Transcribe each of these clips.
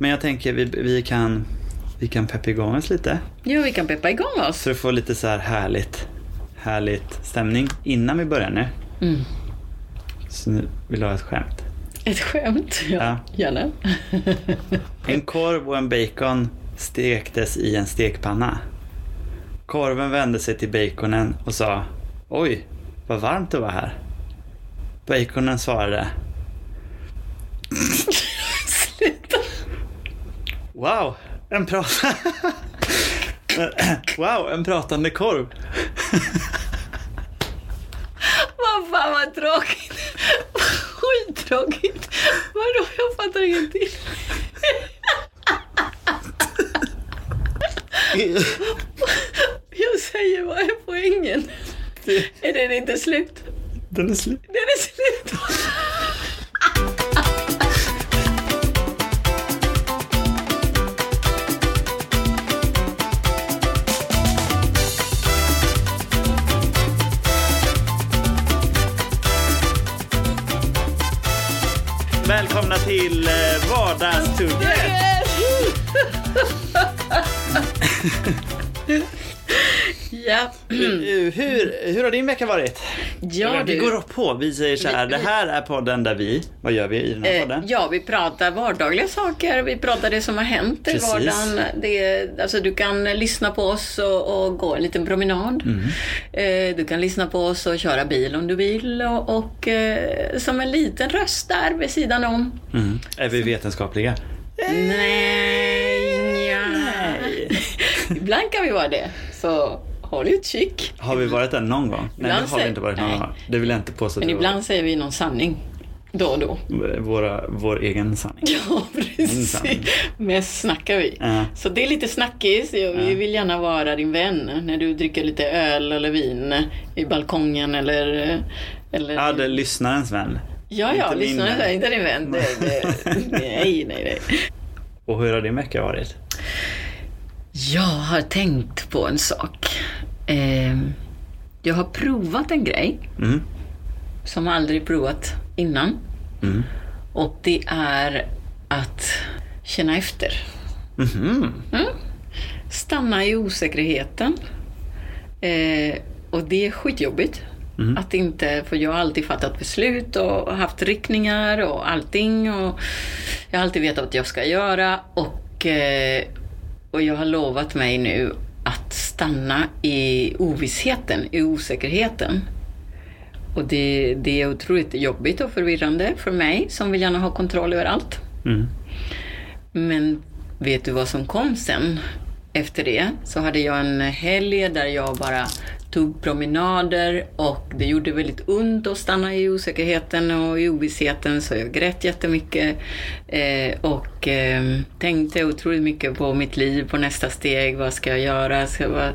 Men jag tänker vi, vi kan vi kan peppa igång oss lite. Jo, vi kan peppa igång oss. Så du får lite så här härligt, härligt stämning innan vi börjar nu. Mm. Så nu vill du ha ett skämt? Ett skämt? Ja, Ja. gärna. En korv och en bacon stektes i en stekpanna. Korven vände sig till baconen och sa Oj, vad varmt det var här. Baconen svarade Wow, en prat... wow, en pratande korv. Vad fan vad tråkigt. Skittråkigt. Vadå? Jag fattar ingenting. Jag säger, vad är poängen? Är den inte slut? Den är slut. Den är slut. Välkomna till eh, Vardagsstudiet. Ja. Hur, hur har din vecka varit? Ja, vi går på. Vi säger så här. Vi- Det här är podden där vi... Vad gör vi i den här Eh, podden? ja, vi pratar vardagliga saker. Vi pratar det som har hänt i vardagen. Det, alltså, du kan lyssna på oss och, och gå en liten promenad. Mm. Eh, du kan lyssna på oss och köra bil om du vill. Och, och eh, som en liten röst där vid sidan om. Mm. Är vi vetenskapliga? Nej. Nej. Ibland kan vi vara det. Så håll utkik. Har vi varit där någon gång? Nej, Ibland det har vi inte varit någon nej. gång. Det vill jag inte påstå. Men ibland säger vi någon sanning. Då och då. Våra, vår egen sanning. Ja, precis. sanning. Mest snackar vi. Ja. Så det är lite snackis. Jag vi Ja. vill gärna vara din vän när du dricker lite öl eller vin i balkongen eller... eller Ja, det är lyssnarens vän. ja, ja inte min lyssna vän. inte din vän. Det, det, nej, nej, nej. Och hur har din vecka varit? Jag har tänkt på en sak. Eh, jag har provat en grej Mm. som jag aldrig provat innan. Mm. Och det är att känna efter. Mhm. stanna i osäkerheten. Eh, och det är skitjobbigt. Mm. Att inte, för jag har alltid fattat beslut och haft riktningar och allting. Och jag har alltid vetat vad jag ska göra. Och, eh, och jag har lovat mig nu att stanna i ovissheten, i osäkerheten. Och det, det är otroligt jobbigt och förvirrande för mig som vill gärna ha kontroll över allt. Mm. Men vet du vad som kom sen? Efter det så hade jag en helg där jag bara tog promenader och det gjorde väldigt ont att stanna i osäkerheten och i ovissheten så jag grät jättemycket eh, och eh, tänkte otroligt mycket på mitt liv, på nästa steg, vad ska jag göra? Ska jag vara...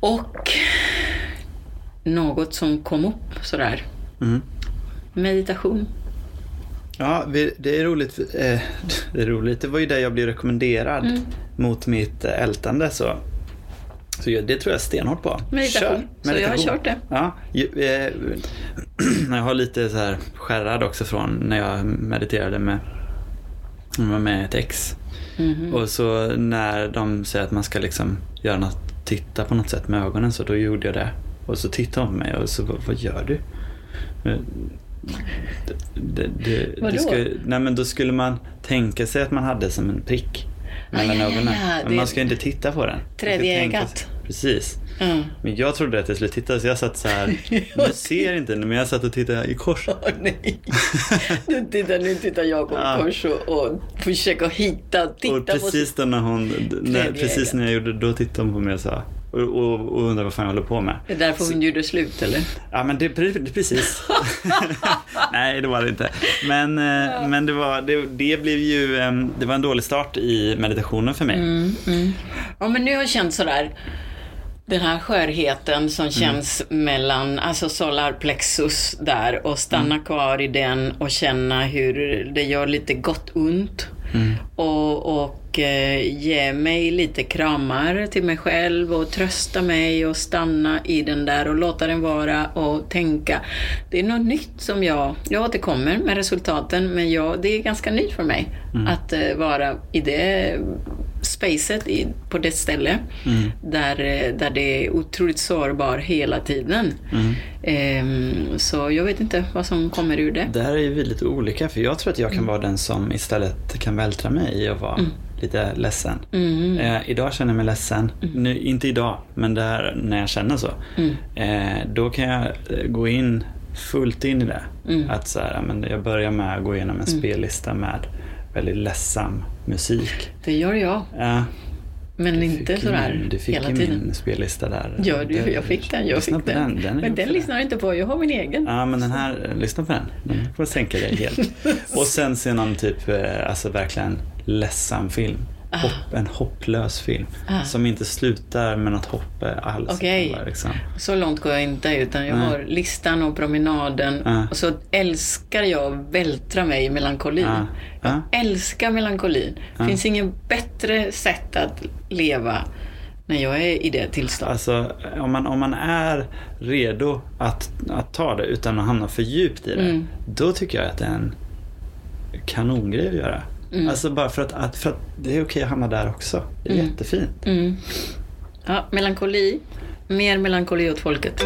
Och något som kom upp sådär, Mm. meditation. Ja, det är roligt. Eh, det är roligt. Det var ju det jag blev rekommenderad Mm. mot mitt ältande. Så, så det tror jag stenhårt på. Meditation. Så jag har kört det. Ja, eh, jag har lite så här skärrad också från när jag mediterade med, med ett ex. Mhm. Och så när de säger att man ska liksom göra något, titta på något sätt med ögonen så då gjorde jag det. Och så tittade hon på mig och så vad, gör du? Eh, Det, det, det, Vadå? ska, nej men då skulle man tänka sig att man hade som en prick mellan ja, ögonen. ja, Men det- man ska inte titta på den. Tredje ögat. Precis. Mm. Men jag trodde att jag skulle titta så jag satt så här. Nu ser inte men jag satt och tittade i kors. Åh nej. Nu tittar, nu tittar jag på Ja. kors och, och försöker hitta, titta Och på precis då när hon, när, precis när jag gjorde då tittade hon på mig och sa och, och, och undrade vad fan jag håller på med. Det är därför hon gjorde slut eller? Ja men det, precis. Nej det var det inte. Men, eh, men det, var, det, det blev ju, det var en dålig start i meditationen för mig. Mm, mm. Ja men nu har jag känt sådär den här skörheten som känns mellan, alltså solarplexus där och stanna kvar i den och känna hur det gör lite gott ont. Och, och eh, ge mig lite kramar till mig själv och trösta mig och stanna i den där och låta den vara och tänka. Det är något nytt som jag, jag återkommer med resultaten men jag, det är ganska nytt för mig att eh, vara i det spacet i, på det ställe där, eh, där det är otroligt sårbar hela tiden. Ehm, så jag vet inte vad som kommer ur det. Där är vi lite olika för jag tror att jag kan vara den som istället kan vältra mig i att vara lite ledsen. Eh, idag känner jag mig ledsen. Nu, inte idag, men där, när jag känner så. Eh, då kan jag eh, gå in fullt in i det. Att så här, men jag börjar med att gå igenom en spellista med väldigt ledsam musik. Det gör jag. Ja, Men du inte fick sådär min, Du fick hela tiden. min spellista där. Ja, du, jag fick den. Jag lyssna fick den. den. den men den lyssnar jag inte på. Jag har min egen. Ja, men den här, lyssna på den. Den får sänka dig helt. Och sen se någon typ, eh, alltså verkligen ledsam film. Hopp, en hopplös film. Ah. Som inte slutar med något hopp alls. Okej. bara Liksom. Så långt går jag inte, utan jag Nej. har listan och promenaden. Ja. Och så älskar jag att vältra mig i melankolin. Ja. Ja. Jag älskar melankolin. Det finns inget bättre sätt att leva när jag är i det tillståndet. Alltså, om man, om man är redo att, att ta det utan att hamna för djupt i det. Mm. Då tycker jag att det är en kanongrej att göra. Mm. Alltså bara för att, att, för att det är okej att hamna där också. Det är jättefint. Mm. Ja, melankoli. Mer melankoli åt folket.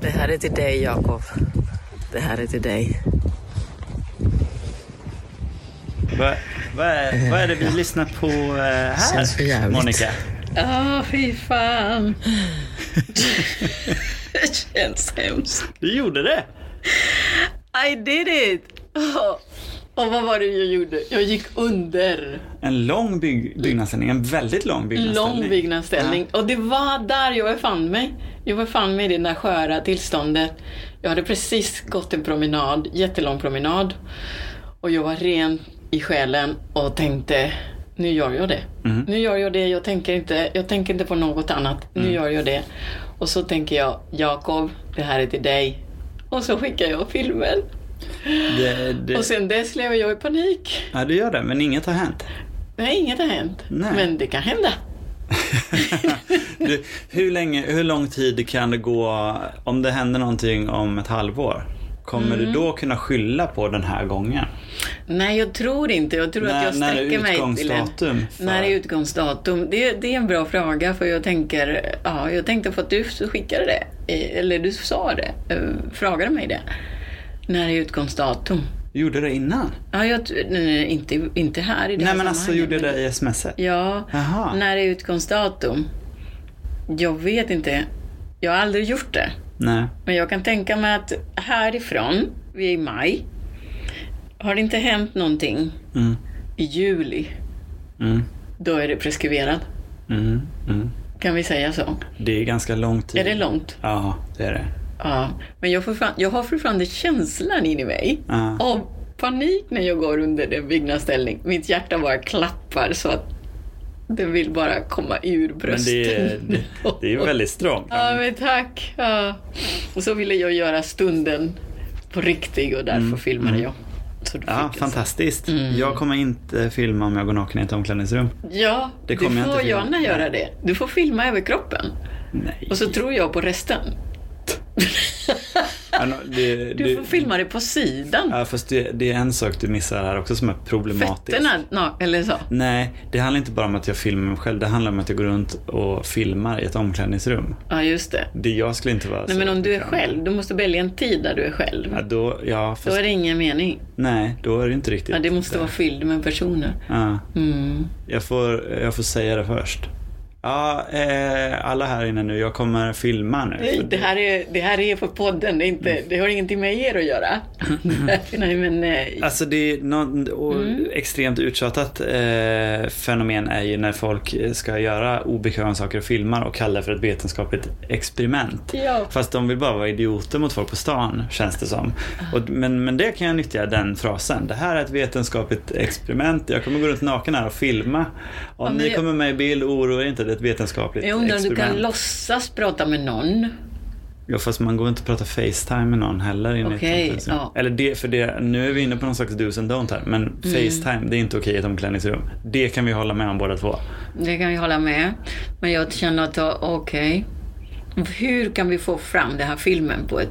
Det här är till dig, Jakob. Det här är till dig. Vad, vad, är, vad är det vi lyssnar på eh, här. Monica? Ja, fy fan. det känns hemskt. Du gjorde det! I did it! Oh. Och vad var det jag gjorde? Jag gick under. En lång bygg, byggnadsställning, en väldigt lång byggnadsställning. Lång byggnadsställning. Och det var där jag befann mig. Jag befann mig i det där sköra tillståndet. Jag hade precis gått en promenad, jättelång promenad. Och jag var ren i själen och tänkte, nu gör jag det. Mm. Nu gör jag det, jag tänker, inte, jag tänker inte på något annat. Nu Mm. gör jag det. Och så tänker jag, Jakob, det här är till dig. Och så skickar jag filmen. Det, det, Och sen dess lever jag i panik. ja, du gör det, men inget har hänt. Nej, inget har hänt. Nej. Men det kan hända. du, hur, länge, hur lång tid kan det gå om det händer någonting om ett halvår? Kommer Mm. du då kunna skylla på den här gången? Nej, jag tror inte. Jag tror att När, jag när är sträcker mig till en... utgångsdatum? för- När är utgångsdatum? Det, det är en bra fråga för jag tänker, ja, jag tänkte på att du skickade det, eller du sa det, eh, frågade mig det. När är utgångsdatum? Gjorde det innan? Ja, jag, nej, nej, inte, inte här i det Nej här men alltså gjorde men- det i smset? Ja, Jaha. när är utgångsdatum? Jag vet inte. Jag har aldrig gjort det. Nej. Men jag kan tänka mig att härifrån, vi är i maj, har det inte hänt någonting Mm. i juli, Mm. då är det preskriberat. Mm. Mm. Kan vi säga så? Det är ganska lång tid. Är det långt? Ja, det är det. Ja. Men jag, får fram, jag har fortfarande känslan in i mig Ja. av panik när jag går under en byggnadsställning. Mitt hjärta bara klappar så att det vill bara komma ur Men bröstet. det är, det, det är väldigt strångt. Ja, men tack. Ja. Och så ville jag göra stunden på riktigt och därför filmade jag. Mm. Ja, fick jag så. fantastiskt. Mm. Jag kommer inte filma om jag går naken i ett omklädningsrum. Ja, Det du jag får inte filma. gärna göra det. Du får filma över kroppen. Nej. Och så tror jag på resten. Det, Du det, får filma det på sidan. Ja, fast det, det är en sak du missar här också som är problematisk. Fötterna, no, eller så. Nej, det handlar inte bara om att jag filmar mig själv. Det handlar om att jag går runt och filmar i ett omklädningsrum. Ja, just det. Det jag skulle inte vara Nej, men om du är själv, du måste välja en tid där du är själv. Ja, då, ja, fast, Då är det ingen mening. Nej, då är det inte riktigt. Ja, det måste vara fylld med personer. Ja, Mm. jag, får, jag får säga det först. Ja, eh, alla här inne nu, jag kommer filma nu. Nej, det här, är, det här är för podden, det, är inte, det har ingenting med er att göra. Nej, men... eh, Alltså det är något Mm. extremt uttjatat eh, fenomen är ju när folk ska göra obekväma saker och filmar och kallar det för ett vetenskapligt experiment. Ja. Fast de vill bara vara idioter mot folk på stan, känns det som. Och, men, men det kan jag nyttja, den frasen. Det här är ett vetenskapligt experiment. Jag kommer gå runt naken här och filma. Om Ja, ni jag- kommer med i bild, oroa er inte. Ett vetenskapligt Jag undrar om du experiment. kan låtsas prata med någon. Ja, fast man går inte att prata Facetime med någon heller. Okej, omklädningsrum. ja. Eller det, för det, nu är vi inne på någon slags do's and don't här. Men Mm. Facetime, det är inte okej i ett omklädningsrum. Det kan vi hålla med om båda två. Det kan jag hålla med. Men jag känner att, okej. Hur kan vi få fram den här filmen på ett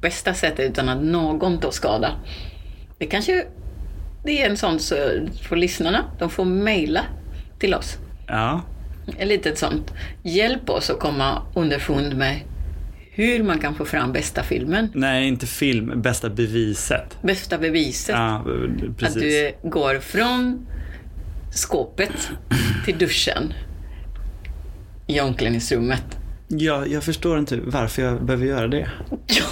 bästa sätt utan att någon tar skada? Det kanske det är en sån så för lyssnarna. De får mejla till oss. Ja, Ett litet sånt. Hjälp oss att komma underfund med hur man kan få fram bästa filmen. nej inte film, bästa beviset. Bästa beviset. Ja, Att precis. du går från skåpet till duschen i omklädningsrummet. Ja, jag förstår inte varför jag behöver göra det. Jag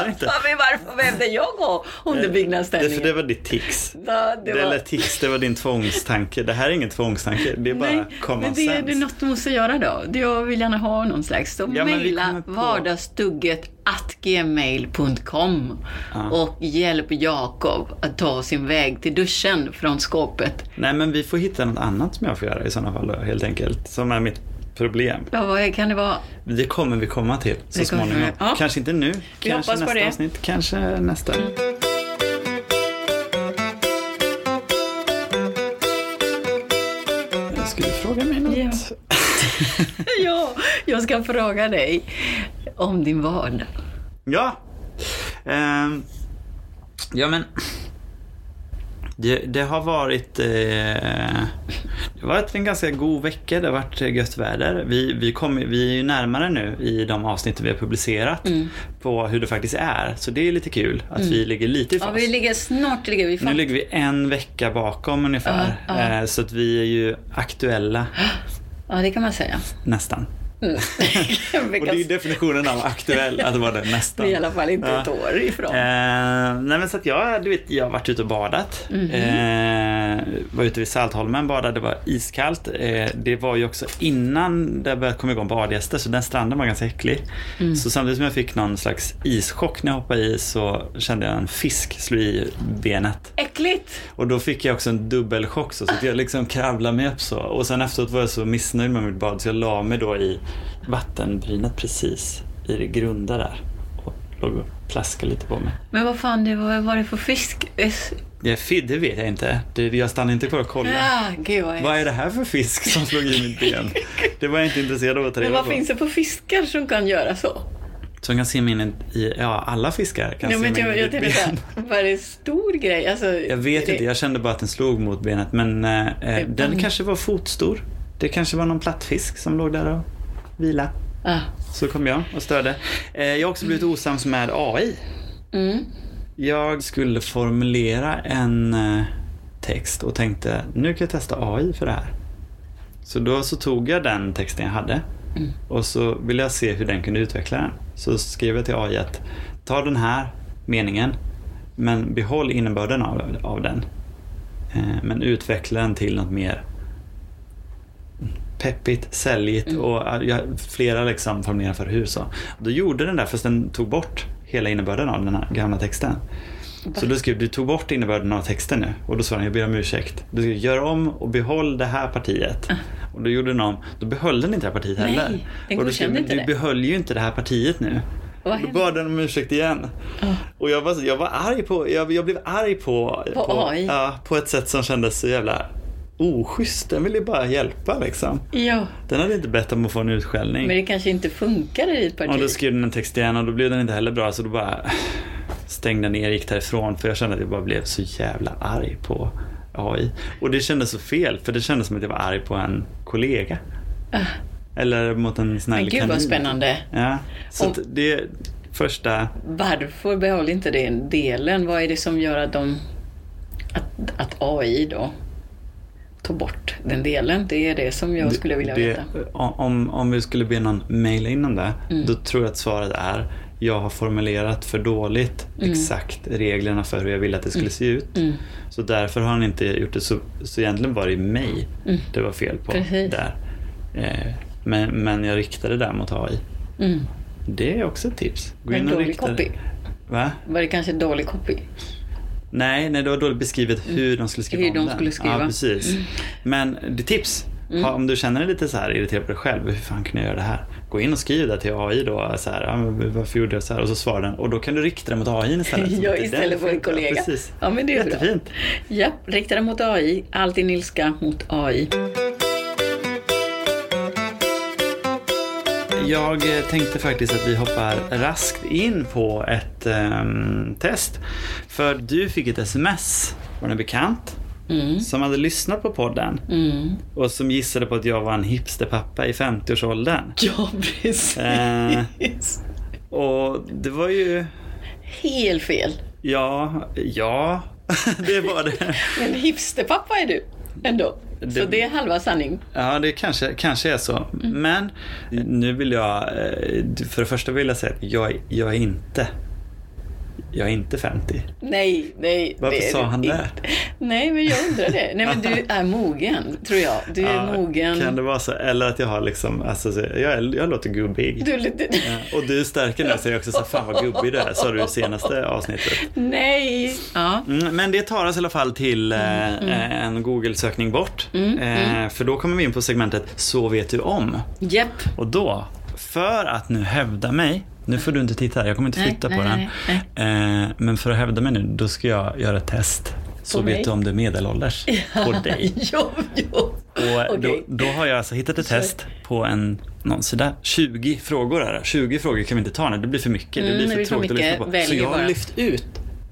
fattar inte. Varför behövde jag gå under Det, för byggnadsställningen? det var ditt tics. Ja, det Det var- Eller tics, det var din tvångstanke. Det här är ingen tvångstanke, det är bara Nej, common men det är, det är sense. något du måste göra då. Jag vill gärna ha någon slags. Så Ja, men mejla på- vardagsstugget at gmail.com Ja. och hjälp Jakob att ta sin väg till duschen från skåpet. Nej, men vi får hitta något annat som jag får göra i sådana fall helt enkelt. Som är mitt problem. Ja, vad kan det vara? Det kommer vi komma till så småningom. vi. Ja. Kanske inte nu, kanske hoppas på nästa det. avsnitt, kanske nästa. Ska du fråga mig något? Ja. ja, jag ska fråga dig om din vardag. Ja. Ehm, ja men. Det, det har varit eh, Det har varit en ganska god vecka. Det har varit gött väder. Vi, vi, kom, vi är ju närmare nu i de avsnitt vi har publicerat Mm. på hur det faktiskt är. Så det är lite kul att vi ligger lite i fas. Ja, vi ligger snart ligger vi Nu fram. ligger vi en vecka bakom ungefär. Ja. Eh, Så att vi är ju aktuella Ja, det kan man säga. nästan. Mm. Och det är ju definitionen av aktuell, att vara det nästan. I alla fall inte Ja. ett år ifrån. Eh, nej men så att jag, du vet, jag har varit ute och badat. Mhm. Eh, var ute vid Saltholmen badade, det var iskallt. Eh, det var ju också innan det började komma igång badgäster så den stranden var ganska äcklig. Mm. Så samtidigt som jag fick någon slags ischock när jag hoppade i så kände jag en fisk slå i benet. Äckligt! Och då fick jag också en dubbelchock så, så att jag liksom kravlade mig upp så. Och sen efteråt var jag så missnöjd med mitt bad så jag la mig då i vattenbrynet precis i det grunda där. Och låg och plaskade lite på mig. Men vad fan, det var, vad var det för fisk? Es- Det, vet jag inte. Jag stannade inte kvar och kollade. Ja, gud vad Vad är det här för fisk som slog i mitt ben? Det var jag inte intresserad av att ta Men reda vad på. finns det för fiskar som kan göra så? Som kan simma in i, ja alla fiskar kan Ja, men simma in jag, i jag tänkte ben. vad är det stor grej? Alltså, Jag vet det, inte, jag kände bara att den slog mot benet. Men eh, eh, den Mm. kanske var fotstor. Det kanske var någon plattfisk som låg där och vila. Ah. Så kom jag och störde. Eh, jag har också blivit osams med AI. Mm. Jag skulle formulera en eh, text och tänkte nu kan jag testa AI för det här. Så då så tog jag den texten jag hade Mm. och så ville jag se hur den kunde utveckla den. Så skrev jag till AI att ta den här meningen men behåll innebörden av, av den. Eh, men utveckla den till något mer peppigt, säljigt Mm. och eh, jag, flera liksom formuleringar för hur så. Då gjorde den där fast den tog bort hela innebörden av den här gamla texten. Så då skrev du tog bort innebörden av texten nu och då sa den jag ber om ursäkt. Du skrev gör om och behåll det här partiet. Och då gjorde den om, då behöll den inte det här partiet. Nej, heller. den och då skrev inte du det. behöll ju inte det här partiet nu. Då bad den om ursäkt igen. Ah. Och jag var, jag var arg på, jag, jag blev arg på, På AI? Ja, på ett sätt som kändes så jävla oschysst. Den ville ju bara hjälpa liksom. Ja, Den hade inte bett om att få en utskällning. men det kanske inte funkar i ditt parti. Och då skrev den en text igen och då blev den inte heller bra så då bara stängde jag ner och gick därifrån för jag kände att jag bara blev så jävla arg på AI. Och det kändes så fel för det kändes som att jag var arg på en kollega. Eller mot en snäll Ah. Men gud vad kanin. spännande. Ja, så Om- det första... Varför behåll inte den delen? Vad är det som gör att de... Att, att AI då tog bort den delen? Det är det som jag skulle vilja det, veta. Om, om vi skulle be någon mejla in om det, Mm. då tror jag att svaret är jag har formulerat för dåligt Mm. exakt reglerna för hur jag ville att det skulle se ut. Mm. Så därför har han inte gjort det. Så, så egentligen var det mig Mm. det var fel på. Precis. där. Eh, men, men jag riktade det där mot AI. Mm. Det är också ett tips. Gå En in och dålig rikta copy. Va? Var det kanske dålig copy? Nej, nej, det var dåligt beskrivet hur de skulle skriva Mm. Hur om de den. skulle skriva. Ja, precis. Mm. Men det tips. Mm. Ha, om du känner dig lite så här irriterad på dig själv. Hur fan kan jag göra det här? gå in och skriv det till AI då. Så här, ja, varför gjorde jag så här? Och så svarar den. Och då kan du rikta det mot AI istället. Ja, istället den för en kollega. Precis. Ja, men det är bra. Jättefint. Ja, rikta den mot AI. All din ilska mot AI. Jag eh, tänkte faktiskt att vi hoppar raskt in på ett ehm, test. För du fick ett sms från en bekant Mm. som hade lyssnat på podden Mm. och som gissade på att jag var en hipsterpappa i 50-årsåldern. Ja, precis. Eh. Och det var ju, Helt fel. ja, ja, det var det. Men hipsterpappa är du ändå. Så Det- det är halva sanning. Ja, det kanske, kanske är så. Men nu vill jag, eh, för det första vill jag säga att jag, jag är inte, jag är inte 50. Nej, nej. Varför det sa du han det? inte. Nej, men jag undrar det. Nej, men du är mogen, tror jag. Du är Ja, mogen. Kan det vara så? Eller att jag har liksom, alltså, så- jag, är- jag låter gubbig. Du är lite... Ja, och du stärker nu och säger också så fan vad gubbig du är, sa du i senaste avsnittet. Nej. Ja. Mm, men det tar oss i alla fall till eh, eh, en Google-sökning bort. eh, För då kommer vi in på segmentet Så vet du om. Japp. Och då, för att nu hävda mig, nu får du inte titta här, jag kommer inte Nej, flytta på nej, den. nej, Eh, men för att hävda mig nu, då ska jag göra ett test. Så På vet mig? du om du är medelålders på dig. jo, jo. Och Okej. då, då har jag alltså hittat ett test på en, någon sida, 20 frågor är det. 20 frågor kan vi inte ta nu, det blir för mycket. Mm, det blir det för blir för tråkigt att lyssna på. Välj Så jag har bara. lyft ut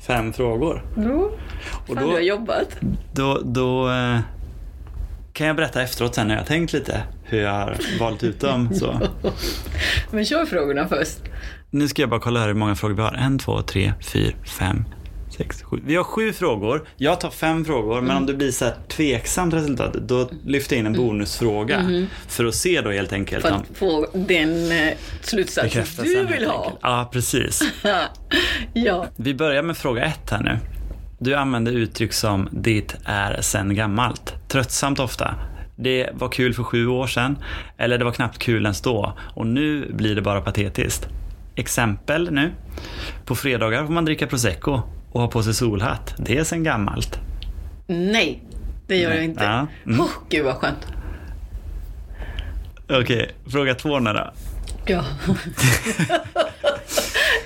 fem frågor. Och Fan, då- du har jobbat. Då, då eh, kan jag berätta efteråt sen när jag har tänkt lite hur jag har valt ut dem. Så. Men kör frågorna först. Nu ska jag bara kolla här hur många frågor vi har. En, två, tre, fyra, fem, sex, sju. Vi har sju frågor. Jag tar fem frågor, men om det blir så här tveksamt resultat, då lyfter jag in en bonusfråga. För att se då helt enkelt För att få den eh, slutsats du vill ha. enkelt. Ja, precis. ja. Vi börjar med fråga ett här nu. Du använder uttryck som “det är sen gammalt”. Tröttsamt ofta. Det var kul för sju år sedan, eller det var knappt kul ens då, och nu blir det bara patetiskt. Exempel nu. På fredagar får man dricka prosecco och ha på sig solhatt. Det är sen gammalt. Nej, det gör Nej. jag inte. Ja, mm. Oh, gud vad skönt. Okej, fråga två nu då. Ja.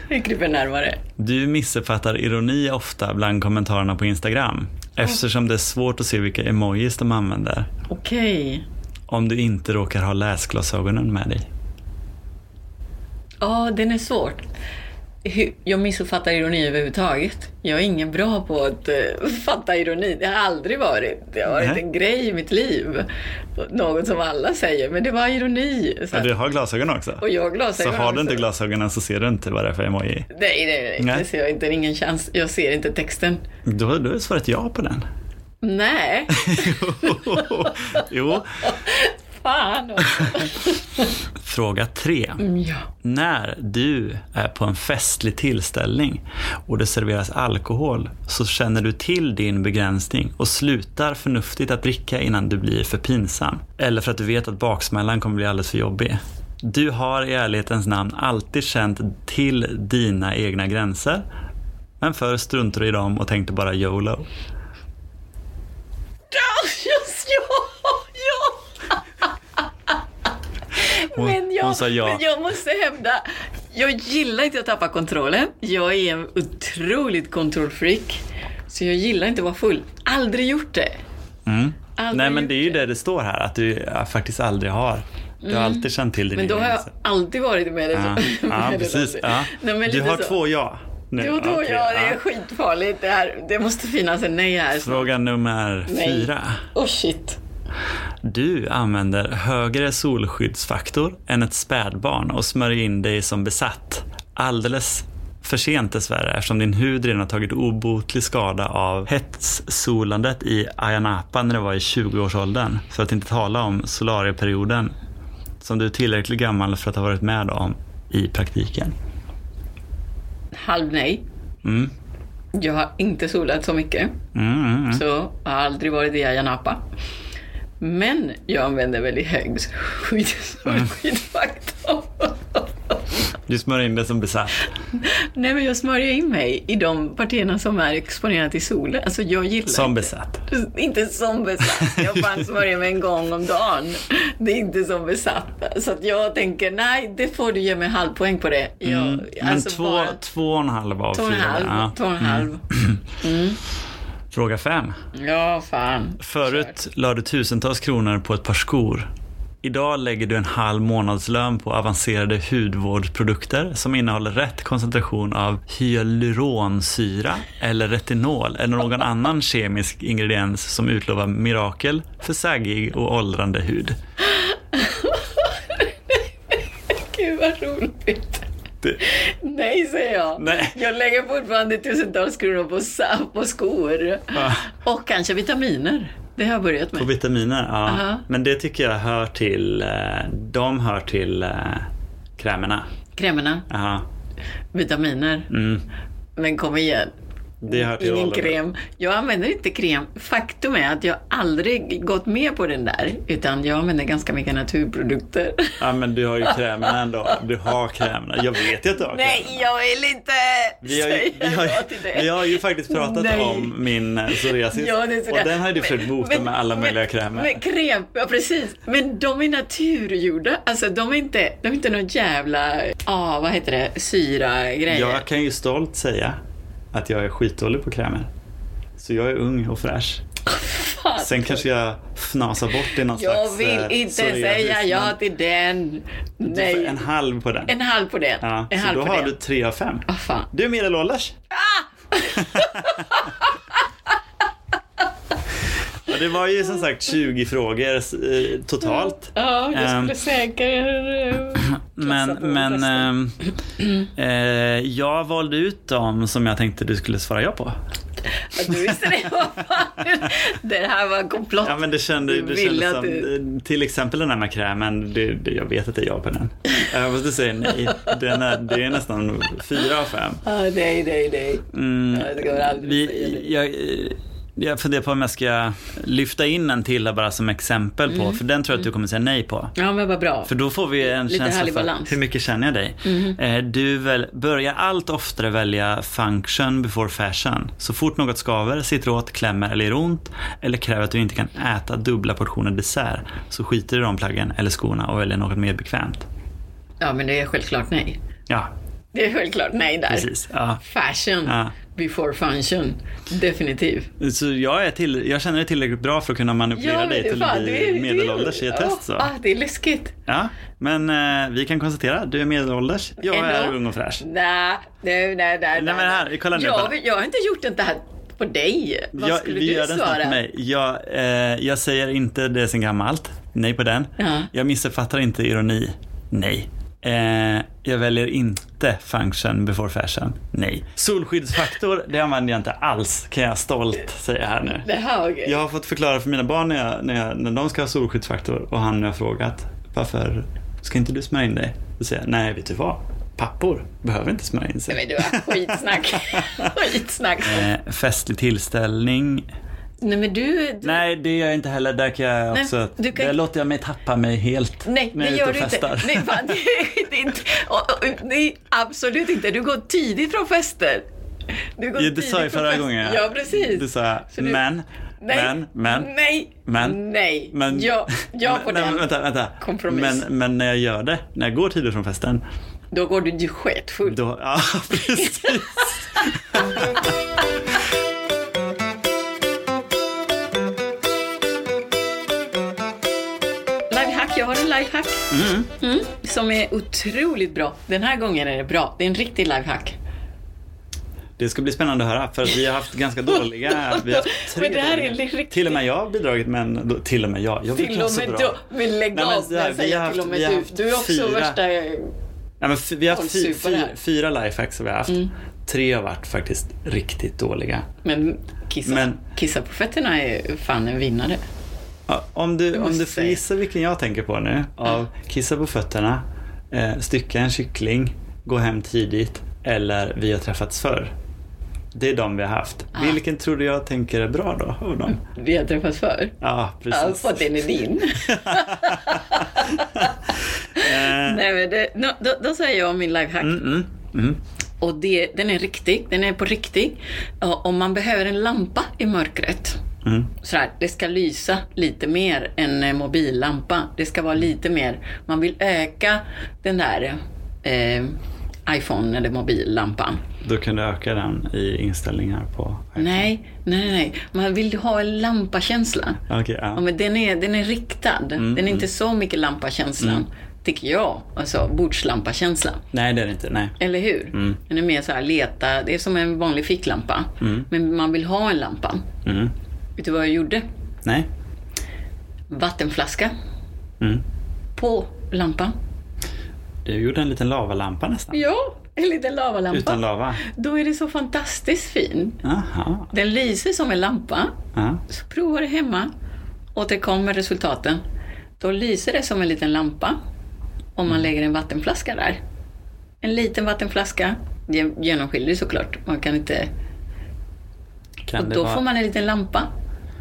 jag kryper närmare. Du missuppfattar ironi ofta bland kommentarerna på Instagram. Eftersom det är svårt att se vilka emojis de använder. Okej. Om du inte råkar ha läsglasögonen med dig. Ja, den är svårt. Jag missuppfattar ironi överhuvudtaget. Jag är ingen bra på att uh, fatta ironi. Det har aldrig varit. Det har varit Nej. en grej i mitt liv. Något som alla säger, men det var ironi. Så, Ja, du har glasögon också? och jag har Så glasögon har du inte också. glasögonen så ser du inte vad det är för emoji. Nej, nej, nej. Nej. Det ser jag inte. Ingen chans. Jag ser inte texten. Då, då är svaret ja på den. Nej, jo. fan. Fråga tre. Mm, Ja. När du är på en festlig tillställning och det serveras alkohol så känner du till din begränsning och slutar förnuftigt att dricka innan du blir för pinsam. Eller för att du vet att baksmällan kommer bli alldeles för jobbig. Du har i ärlighetens namn alltid känt till dina egna gränser. Men förr struntade du i dem och tänkte bara YOLO. Ja, just, ja. Hon- men, jag, hon sa ja. men jag måste hävda, jag gillar inte att tappa kontrollen. Jag är en otroligt kontrollfreak. Så jag gillar inte att vara full. Aldrig gjort det. Mm. Aldrig Nej men det är ju det det står här, att du faktiskt aldrig har. Du har alltid känt till dina Men då har jag alltid varit med det. Ja, ja precis. Ja. Nej, men Du har så. två ja. Nu. Jo, då, Okej, ja, det är ja. skitfarligt. Det, här, det måste finnas en nej här. Fråga nummer Nej. fyra. Oh shit. Du använder högre solskyddsfaktor än ett spädbarn och smörjer in dig som besatt. Alldeles för sent dessvärre eftersom din hud redan har tagit obotlig skada av hetssolandet i Ayia Napa när du var i 20-årsåldern. För att inte tala om solarieperioden som du är tillräckligt gammal för att ha varit med om i praktiken. Halv nej. Mm. Jag har inte solat så mycket. Mm, mm, mm. Så jag har aldrig varit i Ayia Napa. Men jag använder väldigt hög skydd- Mm. skyddsfaktor. Du smörjer in det som besatt. Nej, men jag smörjer in mig i de partierna som är exponerade i solen. Alltså jag gillar Som besatt. inte som besatt. Jag fan smörjer mig en gång om dagen. Det är inte som besatt. Så att jag tänker, nej, det får du ge mig halvpoäng på det. Jag, Mm, men alltså två, bara två och en halv av två och en fyra. halv. Ja. Två och en halv. Fråga fem. Ja, fan. Förut la du tusentals kronor på ett par skor. Idag lägger du en halv månadslön på avancerade hudvårdsprodukter som innehåller rätt koncentration av hyaluronsyra eller retinol eller någon annan kemisk ingrediens som utlovar mirakel för saggig och åldrande hud. Gud vad roligt. Det, Nej, säger jag. Nej. Jag lägger fortfarande tusentals kronor på, sa- på skor. Ja. Och kanske vitaminer. Det har jag börjat på med. vitaminer, ja. Aha. Men det tycker jag hör till, eh, de hör till eh, krämerna. Krämerna, Aha. vitaminer. Mm. Men kom igen. Det hör Ingen kräm. Jag använder inte kräm. Faktum är att jag aldrig gått med på den där. Utan jag använder ganska mycket naturprodukter. Ja men du har ju krämerna ändå. Du har krämerna. Jag vet ju att du har Nej, krämerna. jag vill inte Vi har, ju, säga vi, har, till det. vi har ju faktiskt pratat Nej. om min eh, psoriasis. Ja, det och den har du försökt bota Men- med alla men- möjliga krämer. Men kräm, ja precis. Men de är naturgjorda. Alltså de är inte, de är inte någon jävla, ah, vad heter det, syra grejer. jag kan ju stolt säga att jag är skitdålig på krämer. Så jag är ung och fräsch. Sen kanske jag fnasar bort i någon jag slags vill eh, inte säga ja till den. du får Nej. En halv på den. En halv på den. Ja, en så halv då på har den. du tre av fem. Ah, fan. Du är medelålders. Ja, det var ju som sagt 20 frågor eh, totalt. Ja, jag Ehm, skulle säkert eh, Men, men ehm, eh, jag valde ut dem som jag tänkte du skulle svara ja på. Du visste det. Vad fan? Det här var komplott. Ja men det, kände, det kändes som, du- eh, till exempel den här med krämen, det, det, jag vet att det är ja på den. Jag måste säga nej, den är, det är nästan fyra av fem. Ah, nej, nej, nej. Mm, Ja, det. vi, jag, eh, jag funderar på om jag ska lyfta in en till här bara som exempel på, Mm. för den tror jag att du kommer säga nej på. Ja, men vad bra. För då får vi en Lite känsla för balans. Hur mycket känner jag dig. Eh, Du väl, börjar allt oftare välja function before fashion. Så fort något skaver, sitter åt, klämmer eller gör ont eller kräver att du inte kan äta dubbla portioner dessert så skiter du i de plaggen eller skorna och väljer något mer bekvämt. Ja, men det är självklart nej. Ja, Det är självklart nej där. precis. Ja. Fashion Ja. Before function. Definitivt. Så jag, är till, jag känner dig tillräckligt bra för att kunna manipulera dig till att bli medelålders i ett test. Så. Ah, det är läskigt. Ja, men eh, vi kan konstatera att du är medelålders. Jag är Ändå? ung och fräsch. Nej, nej, nej. Nej, men här, kolla nu, Jag, jag har inte gjort det här på dig. Vad Jag, skulle vi du svara? mig. Jag, eh, jag säger inte det sen gammalt. Nej på den. Ja. Jag missuppfattar inte ironi. Nej. Eh, jag väljer inte function before fashion. Nej. Solskyddsfaktor, det använder jag inte alls, kan jag stolt säga här nu. Det här var. Jag har fått förklara för mina barn när, jag, när, jag, när de ska ha solskyddsfaktor och han har frågat varför ska inte du smörja in dig? Då säger jag, nej vet du vad? Pappor behöver inte smörja in sig. Men du har skitsnack. skitsnack. Eh, festlig tillställning. Nej men du... du Nej, det gör jag inte heller. Där kan jag Nej, också... du kan- Där låter jag mig tappa mig helt Nej, när det jag är gör ute du och festar. inte. Nej, fan, det, det inte nej, absolut inte. Du går tidigt från fester. Du går Ja, det sa jag förra gången. Ja, precis. Du sa du- men, nej, men, men, Nej, men, nej. men. ja, ja på nej, den. men, vänta, vänta. Kompromiss. Men, men när jag gör det, när jag går tidigt från festen, Då går du sketfull. då, ja precis. Lifehack. Mm, som är otroligt bra. Den här gången är det bra. Det är en riktig lifehack. Det ska bli spännande att höra, för vi har haft ganska dåliga, vi har haft tre Men det här är riktigt- Till och med jag har bidragit med en, till och med jag, jag Till och med bra. du. Men lägg Nej, men av jag vi har till och haft- med vi har du. haft Du är också fyra- värsta... Nej, men vi har haft fy, fy, fyra lifehacks har vi haft. Tre har varit faktiskt riktigt dåliga. Men kissa, Men- kissa på fötterna är fan en vinnare. Om du, om du får gissa vilken jag tänker på nu, av kissa på fötterna, eh, stycka en kyckling, gå hem tidigt eller vi har träffats förr. Det är de vi har haft. Ah. Vilken tror du jag tänker är bra då av dem? Vi har träffats förr. Ja, precis. Alltså, den är din. Eh, Nej, men det, no, då, då säger jag min lifehack. mm, mm, mm. Och det, den är riktig, den är på riktigt. Om man behöver en lampa i mörkret, Mm. sådär, det ska lysa lite mer än en mobillampa. Det ska vara lite mer, man vill öka den där eh, iPhone eller mobillampan. Då kan du öka den i inställningar på... Nej, nej, nej. Man vill ha en lampakänsla. Okej, ja. Ja, men den, är, den är riktad. Mm, den är inte så mycket lampakänslan, tycker jag. Alltså bordslampakänslan. Nej, det är det inte. Nej. Eller hur? Mm. Den är mer så här leta, det är som en vanlig ficklampa. Mm. Men man vill ha en lampa. Mm. Vet du vad jag gjorde? Nej. Vattenflaska Mm. på lampan. Du gjorde en liten lavalampa nästan. Ja, en liten lavalampa. Utan lava. Då är det så fantastiskt fin. Aha. Den lyser som en lampa. Ja. Så prova det hemma. Återkom med resultaten. Då lyser det som en liten lampa om man lägger en vattenflaska där. En liten vattenflaska. Genomskinlig såklart. Man kan inte... Kan Och då vara... får man en liten lampa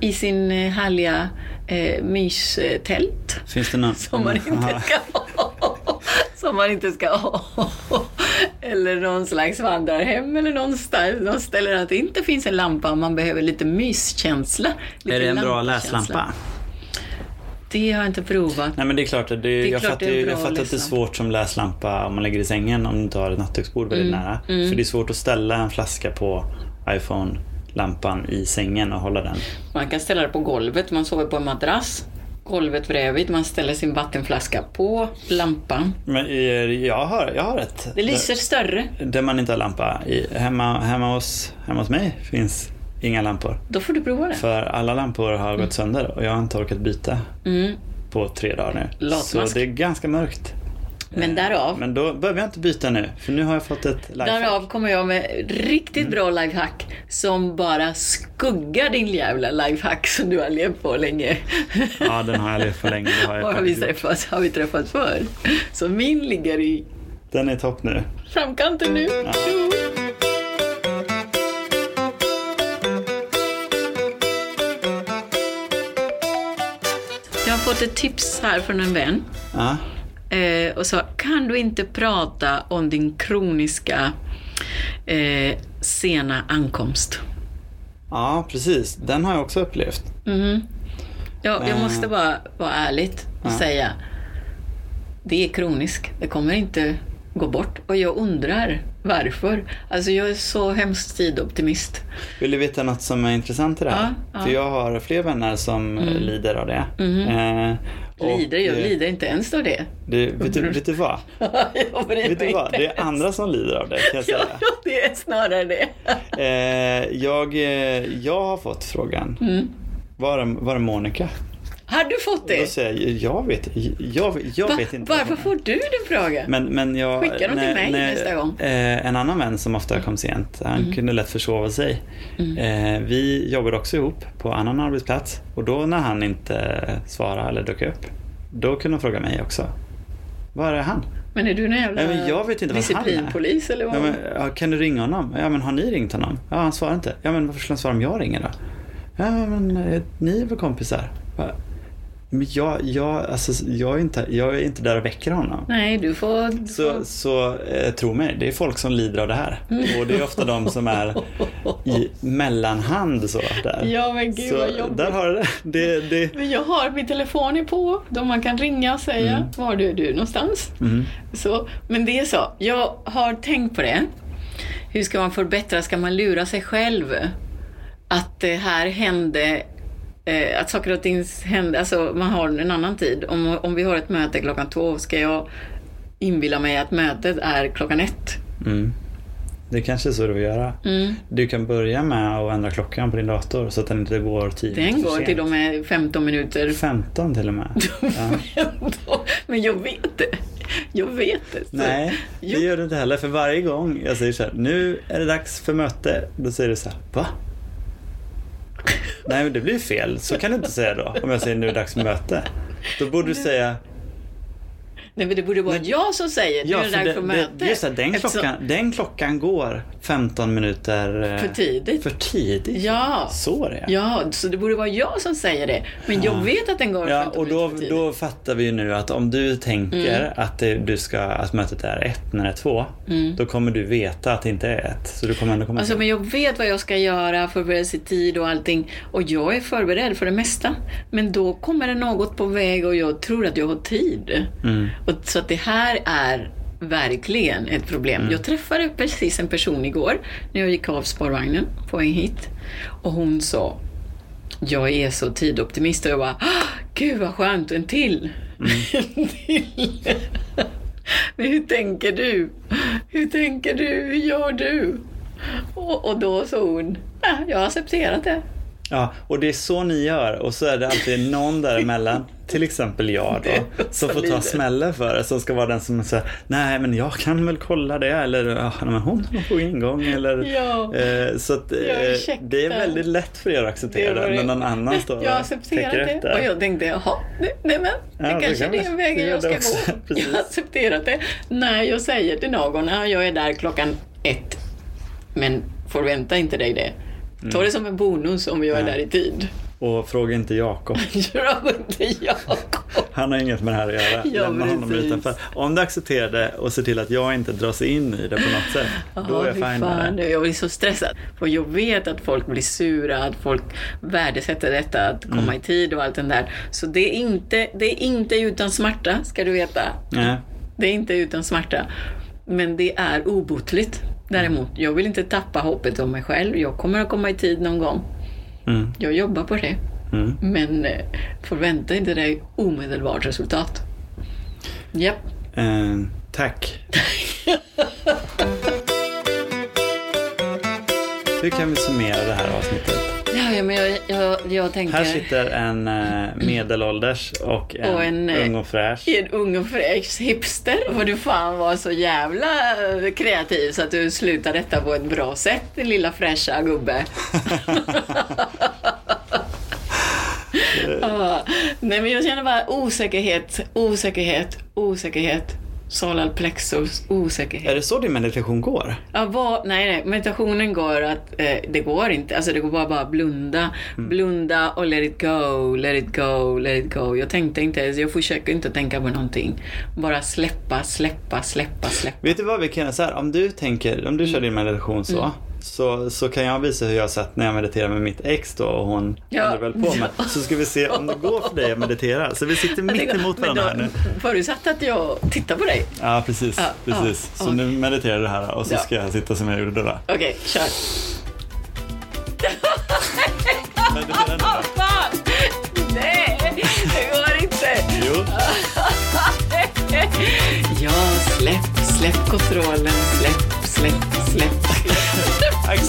i sin eh, härliga eh, mystält. Finns det någon... Som man inte ska ha. Som man inte ska ha. Eller någon slags vandrarhem eller någonstans. Någon ställe där det inte finns en lampa. Man behöver lite myskänsla. Lite Är det en bra läslampa? Det har jag inte provat. Nej men det är klart, att det, är jag klart fattar, det jag fattar att det är svårt som läslampa om man lägger i sängen om du inte har ett nattduksbord väldigt Mm, nära. För det är svårt att ställa en flaska på iPhone-lampan i sängen och hålla den. Man kan ställa det på golvet. Man sover på en madrass. Golvet bredvid. Man ställer sin vattenflaska på lampan. Men eh, jag har, jag har ett. Det lyser större. Där, man inte har lampa. I, hemma, hemma, hos, hemma hos mig finns inga lampor. Då får du prova det. För alla lampor har gått sönder och jag har inte orkat byta Mm. på tre dagar nu. Latmask. Så det är ganska mörkt. Men därav Men då behöver jag inte byta nu, för nu har jag fått ett lifehack. Därav kommer jag med riktigt bra lifehack som bara skuggar din jävla lifehack som du har levt på länge. Ja, den har jag levt på länge. Det har jag vi träffats? Har vi träffats förr? Så min ligger i Den är topp nu. framkanten nu. Tjo! Jag har fått ett tips här från en vän. Ja. Eh, och sa, kan du inte prata om din kroniska eh, sena ankomst? ja, precis. Den har jag också upplevt. Mhm. Ja, jag Eh. måste bara vara ärligt och Ja. säga, det är kroniskt. Det kommer inte gå bort. Och jag undrar varför. Alltså jag är så hemskt tidoptimist. Vill du veta något som är intressant i det här? Ja, ja. För jag har fler vänner som eh, lider av det. Eh, och, Lider, jag eh, lider inte ens av det. Det, vet, du, vet du vad? jag Vet du vad? Det är andra som lider av det kan jag säga. Ja, det är snarare det. Eh, jag, eh, jag har fått frågan. Mm. Var, var är Monica? Har du fått Då det? säger jag, jag vet, jag, jag Va- vet inte. Varför får du den frågan? Men, men jag, Skicka dem till mig nästa gång. Eh, en annan vän som ofta kom sent, han Mm. kunde lätt försova sig. Eh, vi jobbade också ihop på annan arbetsplats och då när han inte svarade eller dök upp, då kunde de fråga mig också. Var är han? Men är du någon jävla Nej, jag vet inte han disciplinpolis eller vad? Ja, men, ja, kan du ringa honom? Ja men har ni ringt honom? Ja han svarar inte. Ja men varför skulle han svara om jag ringer då? Ja men eh, ni är väl kompisar? Men jag, jag, alltså, jag, är inte, jag är inte där och väcker honom. Nej, du får... Du Så, får... så eh, tro mig, det är folk som lider av det här. Och det är ofta de som är i mellanhand så där. Ja, men gud vad så jobbigt. där har det. det, det Men jag har min telefon är på, då man kan ringa och säga var du är du någonstans. mm. Så, men det är så, jag har tänkt på det. Hur ska man förbättra? Ska man lura sig själv? Att det här hände, eh, att saker och ting hände, alltså man har en annan tid. Om, om vi har ett möte klockan två, ska jag inbilla mig att mötet är klockan ett? Mm. Det kanske är så du vill göra. Mm. Du kan börja med att ändra klockan på din dator så att den inte går 10 Den går till och med 15 minuter 15 till och med. Ja. Men jag vet det. Jag vet det. Så- Nej, det gör du inte heller. För varje gång jag säger så här, nu är det dags för möte. Då säger du så här, va? Nej men det blir fel. Så kan du inte säga då. Om jag säger nu är det dags för möte. Då borde du säga, Nej, men det borde vara jag som säger Ja, är det för dags för det, möte. just det, den, Eftersom- klockan, den klockan går 15 minuter eh, För tidigt. För tidigt. Ja. Så är det Ja, så det borde vara jag som säger det. Men jag vet att den går Ja, 15 och då, minuter för tidigt. då fattar vi ju nu att om du tänker att, det, du ska, att mötet är ett när det är två, då kommer du veta att det inte är ett. Så du kommer ändå komma Alltså, till- men jag vet vad jag ska göra, förberedelsetid och allting. Och jag är förberedd för det mesta. Men då kommer det något på väg och jag tror att jag har tid. Mm. Och, så att det här är verkligen ett problem. Mm. Jag träffade precis en person igår när jag gick av spårvagnen på väg hit. Och hon sa jag är så tidoptimist och jag bara, "Ah, gud vad skönt, en till. Mm. En till. Men hur tänker du? Hur tänker du? Hur gör du? Och, och då sa hon, "Ja, jag har accepterat det. Ja, och det är så ni gör och så är det alltid någon däremellan, till exempel jag Det då, som får ta smällen för det. Som ska vara den som säger, nej men jag kan väl kolla det eller ja, nej, men hon har på ingång eller Ja. eh, Så att, eh, det är väldigt lätt för er att acceptera det, var när någon annan Nej, står och Jag accepterar det. efter. Och jag tänkte, jaha, nej, nej men det Ja, det kanske kan det är det gör jag ska det också. gå. Jag har accepterat det. När jag säger till någon, "Ja, jag är där klockan ett, men förvänta inte dig det. Ta det som en bonus om jag är där i tid. Och fråga inte Jakob. Gör inte Jakob. Han har inget med det här att göra. Ja, Lämna honom precis. utanför. Om du accepterar det och ser till att jag inte dras in i det på något sätt, då är jag fine med det. Jag blir så stressad. För jag vet att folk blir sura, att folk värdesätter detta, att komma Mm. i tid och allt det där. Så det är, inte, det är inte utan smärta, ska du veta. Nej. Det är inte utan smärta. Men det är obotligt. Däremot, jag vill inte tappa hoppet om mig själv. Jag kommer att komma i tid någon gång. Mm. Jag jobbar på det. Mm. Men eh, förvänta inte dig omedelbart resultat. Japp. Eh, tack. Hur kan vi summera det här avsnittet? Men jag, jag, jag tänker... Här sitter en eh, medelålders och en, Och en, eh, ung och fräsch. En ung och fräsch hipster. För du fan var så jävla eh, kreativ så att du slutade detta på ett bra sätt, din lilla fräscha gubbe. Nej men jag känner bara osäkerhet, osäkerhet, osäkerhet. Solar plexus, osäkerhet. Är det så din meditation går? Ja, vad, nej, nej, meditationen går att, eh, det går inte, alltså det går bara bara blunda, blunda och let it go, let it go, let it go. Jag tänkte inte, ens- jag försöker inte tänka på någonting. Bara släppa, släppa, släppa, släppa. Vet du vad vi kan göra så här? Om du tänker, om du kör din meditation så, Mm. Så, så kan jag visa hur jag satt när jag mediterade med mitt ex då och hon Ja. håller väl på med. Så ska vi se om det går för dig att meditera. Så vi sitter mitt emot varandra här nu. då, Förutsatt att jag tittar på dig. Ja, precis. Ja, precis. så nu mediterar du här och så ska jag sitta som jag gjorde då. Okej, kör. Meditera nu då. Fan! Nej, det går inte. Jo. Ja, släpp, släpp kontrollen, släpp, släpp, släpp tack,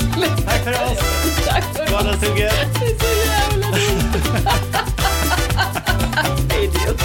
tack för oss. Tack för Vardagssuget. Det är så jävla dumt. Idiot.